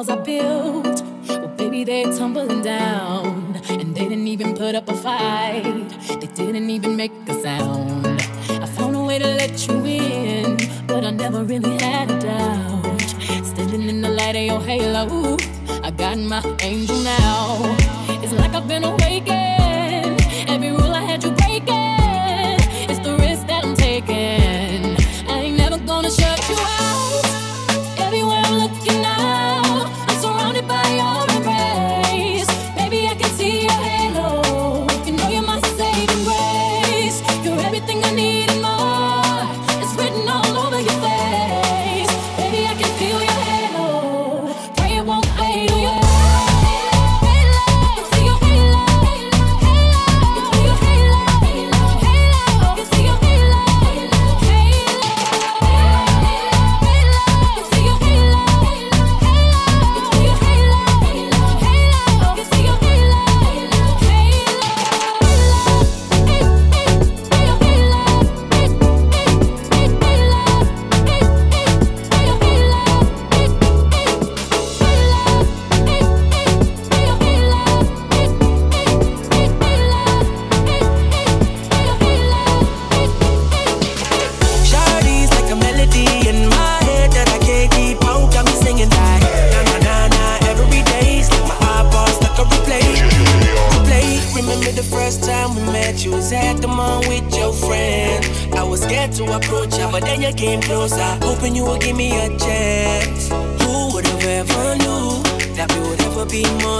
walls I built, well, baby, they're tumbling down. And they didn't even put up a fight, they didn't even make a sound. I found a way to let you in, but I never really had a doubt. Standing in the light of your halo, I got my angel now. It's like I've been awakened. getting closer. Hoping you will give me a chance. Who would have ever knew that we would ever be more?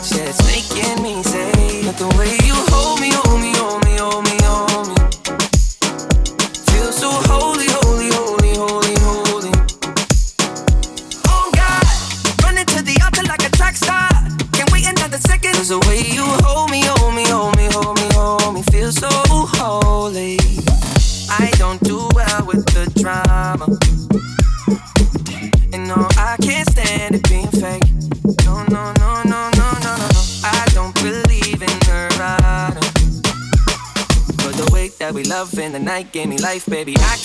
touch that's making me say but the way you hold me, hold me, hold me, hold me, hold me. Gave me life, baby. I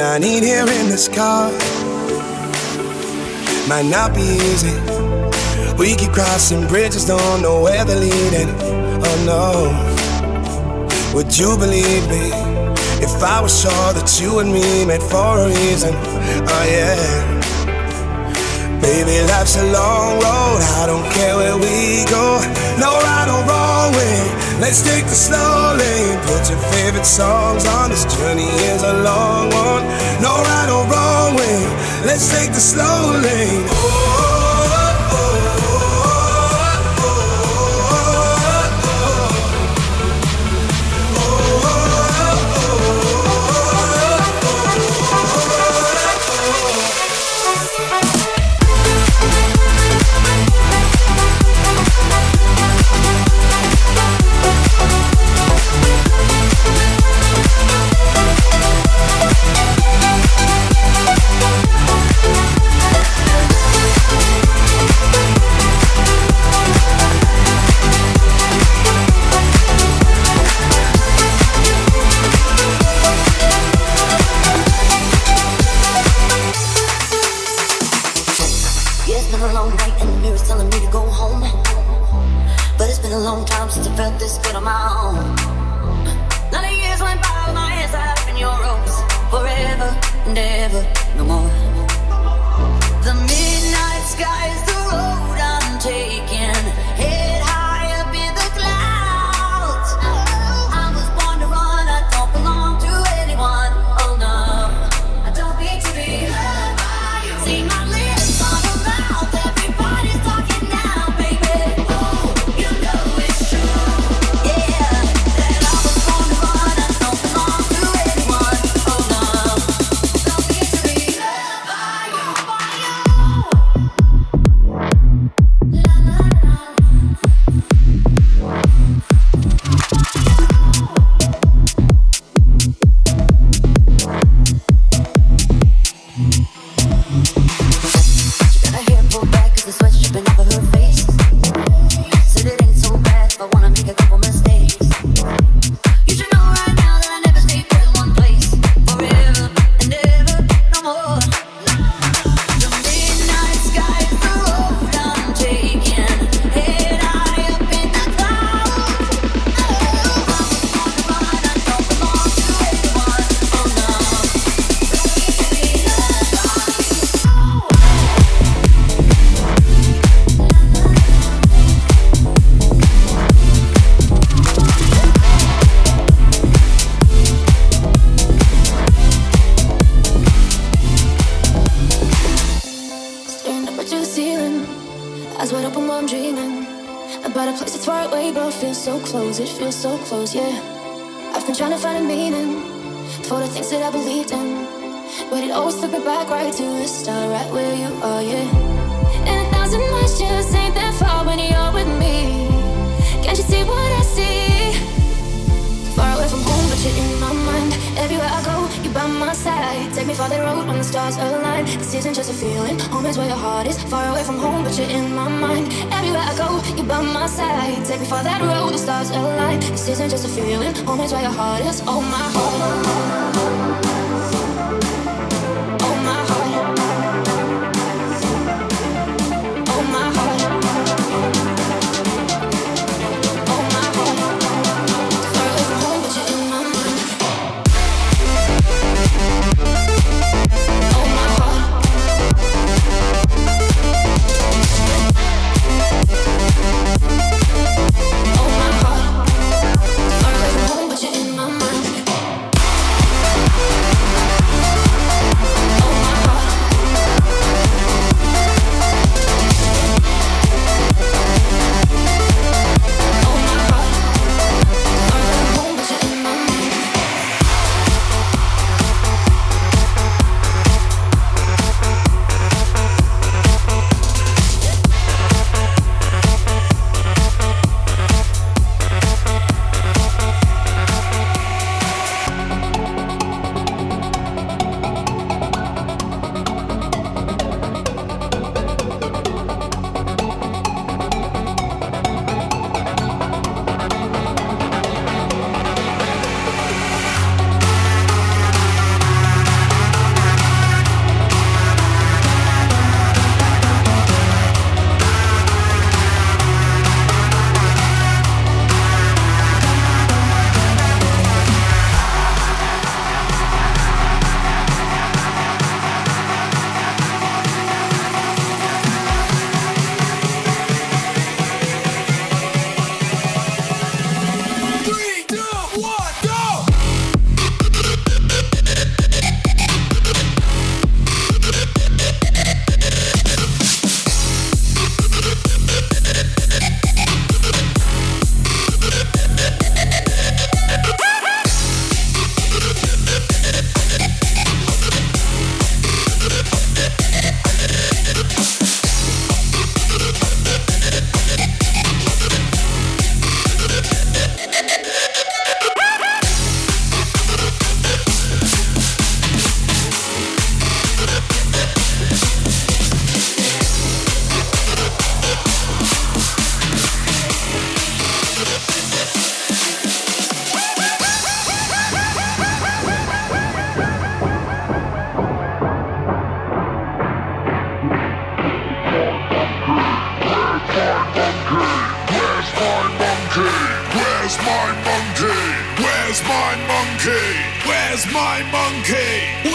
I need here in this car. Might not be easy. We keep crossing bridges, don't know where they're leading. Oh no. Would you believe me if I was sure that you and me met for a reason? Oh yeah. Baby, life's a long road. I don't care where we go. No right or wrong. Let's take the slow lane. Put your favorite songs on. This journey is a long one. No right or wrong way. Let's take the slow lane. Oh. isn't just a feeling. Home is where your heart is. Far away from home, but you're in my mind. Everywhere I go, you're by my side. Take me for that road, the stars align. This isn't just a feeling. Home is where your heart is. Oh my, oh my. Oh my.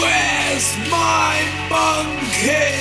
Where's my monkey?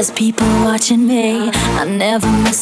There's people watching me. I never miss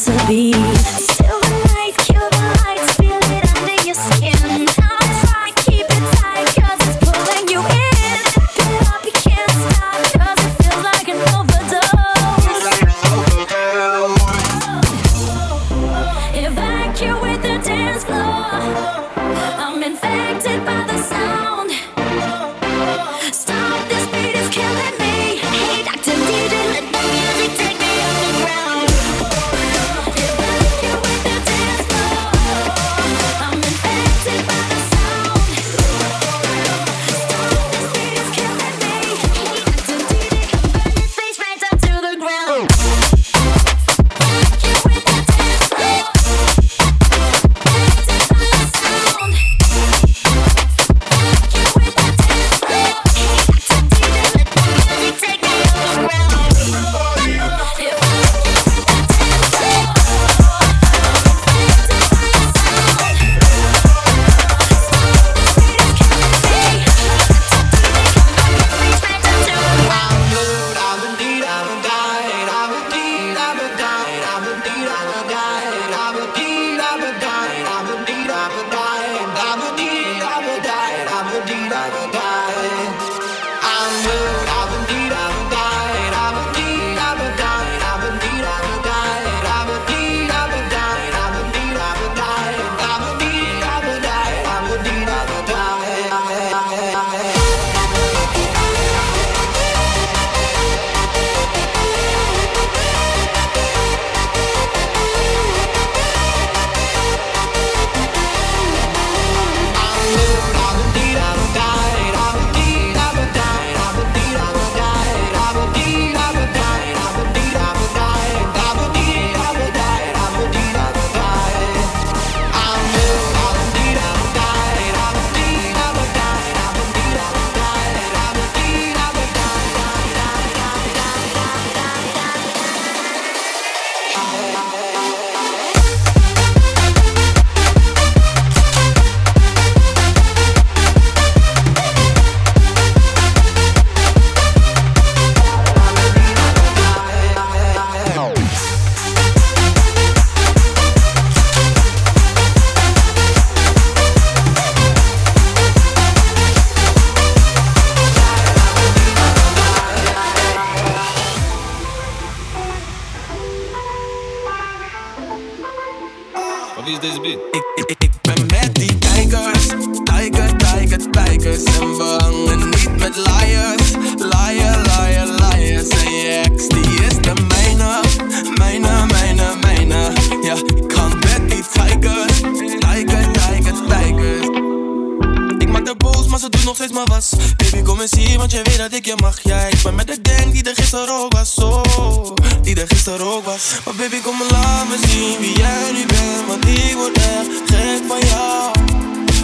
Baby, kom eens hier, want je weet dat ik je mag. Ja, ik ben met de gang die er gisteren ook was. Oh, die er gisteren ook was. Maar baby, kom maar laat me zien wie jij nu bent. Want ik word echt gek van jou.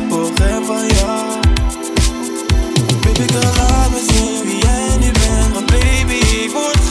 Oh, gek van jou. Baby, kom laat me zien wie jij nu bent. Want baby, ik word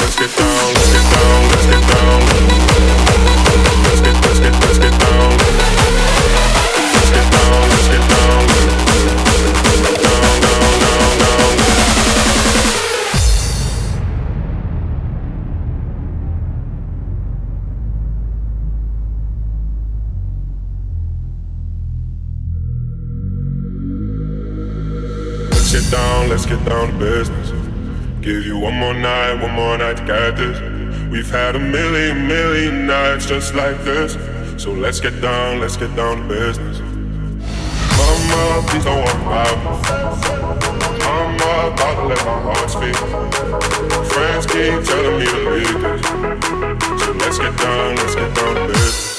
let's get, let's down. million, million nights just like this. So let's get down, let's get down to business. Mama, please don't want my Mama, about to let my heart speak. Friends keep telling me to leave this. So let's get down, let's get down to business.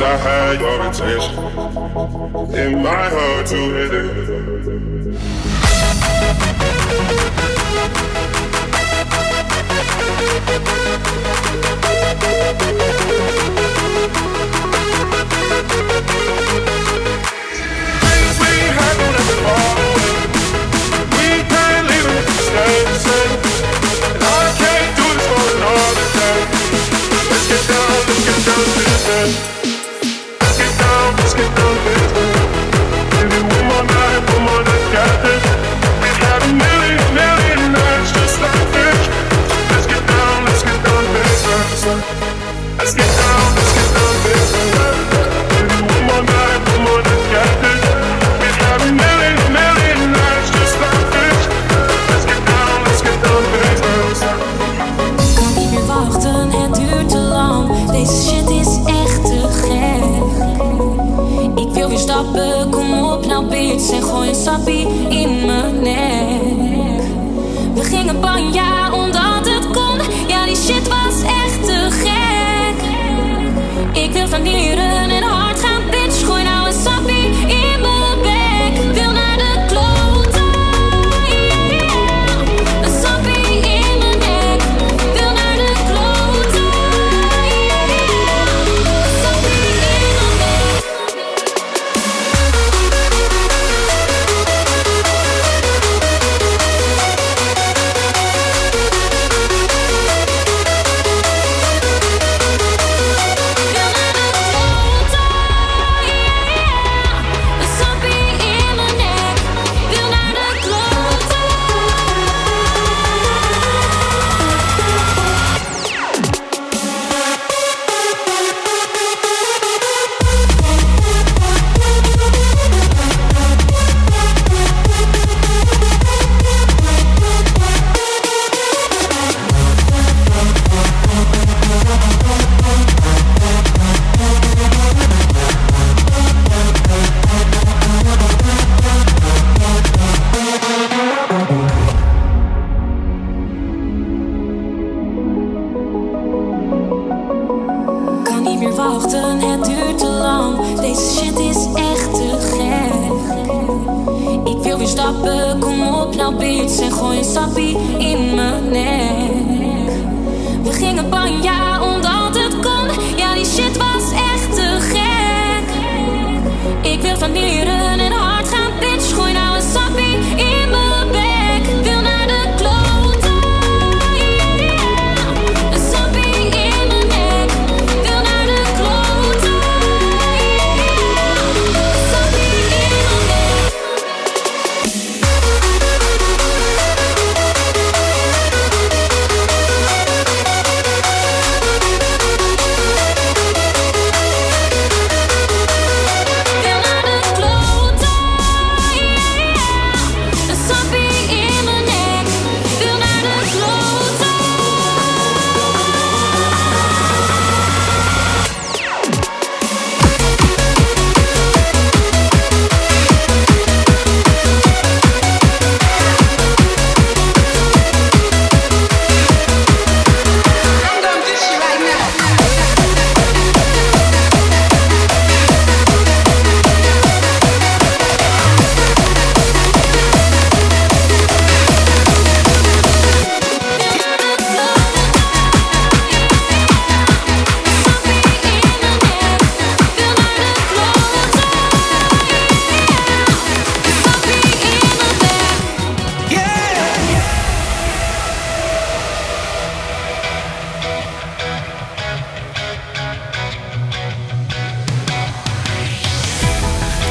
I had your attention in my heart to hit it.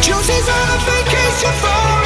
Juicy's on a vacation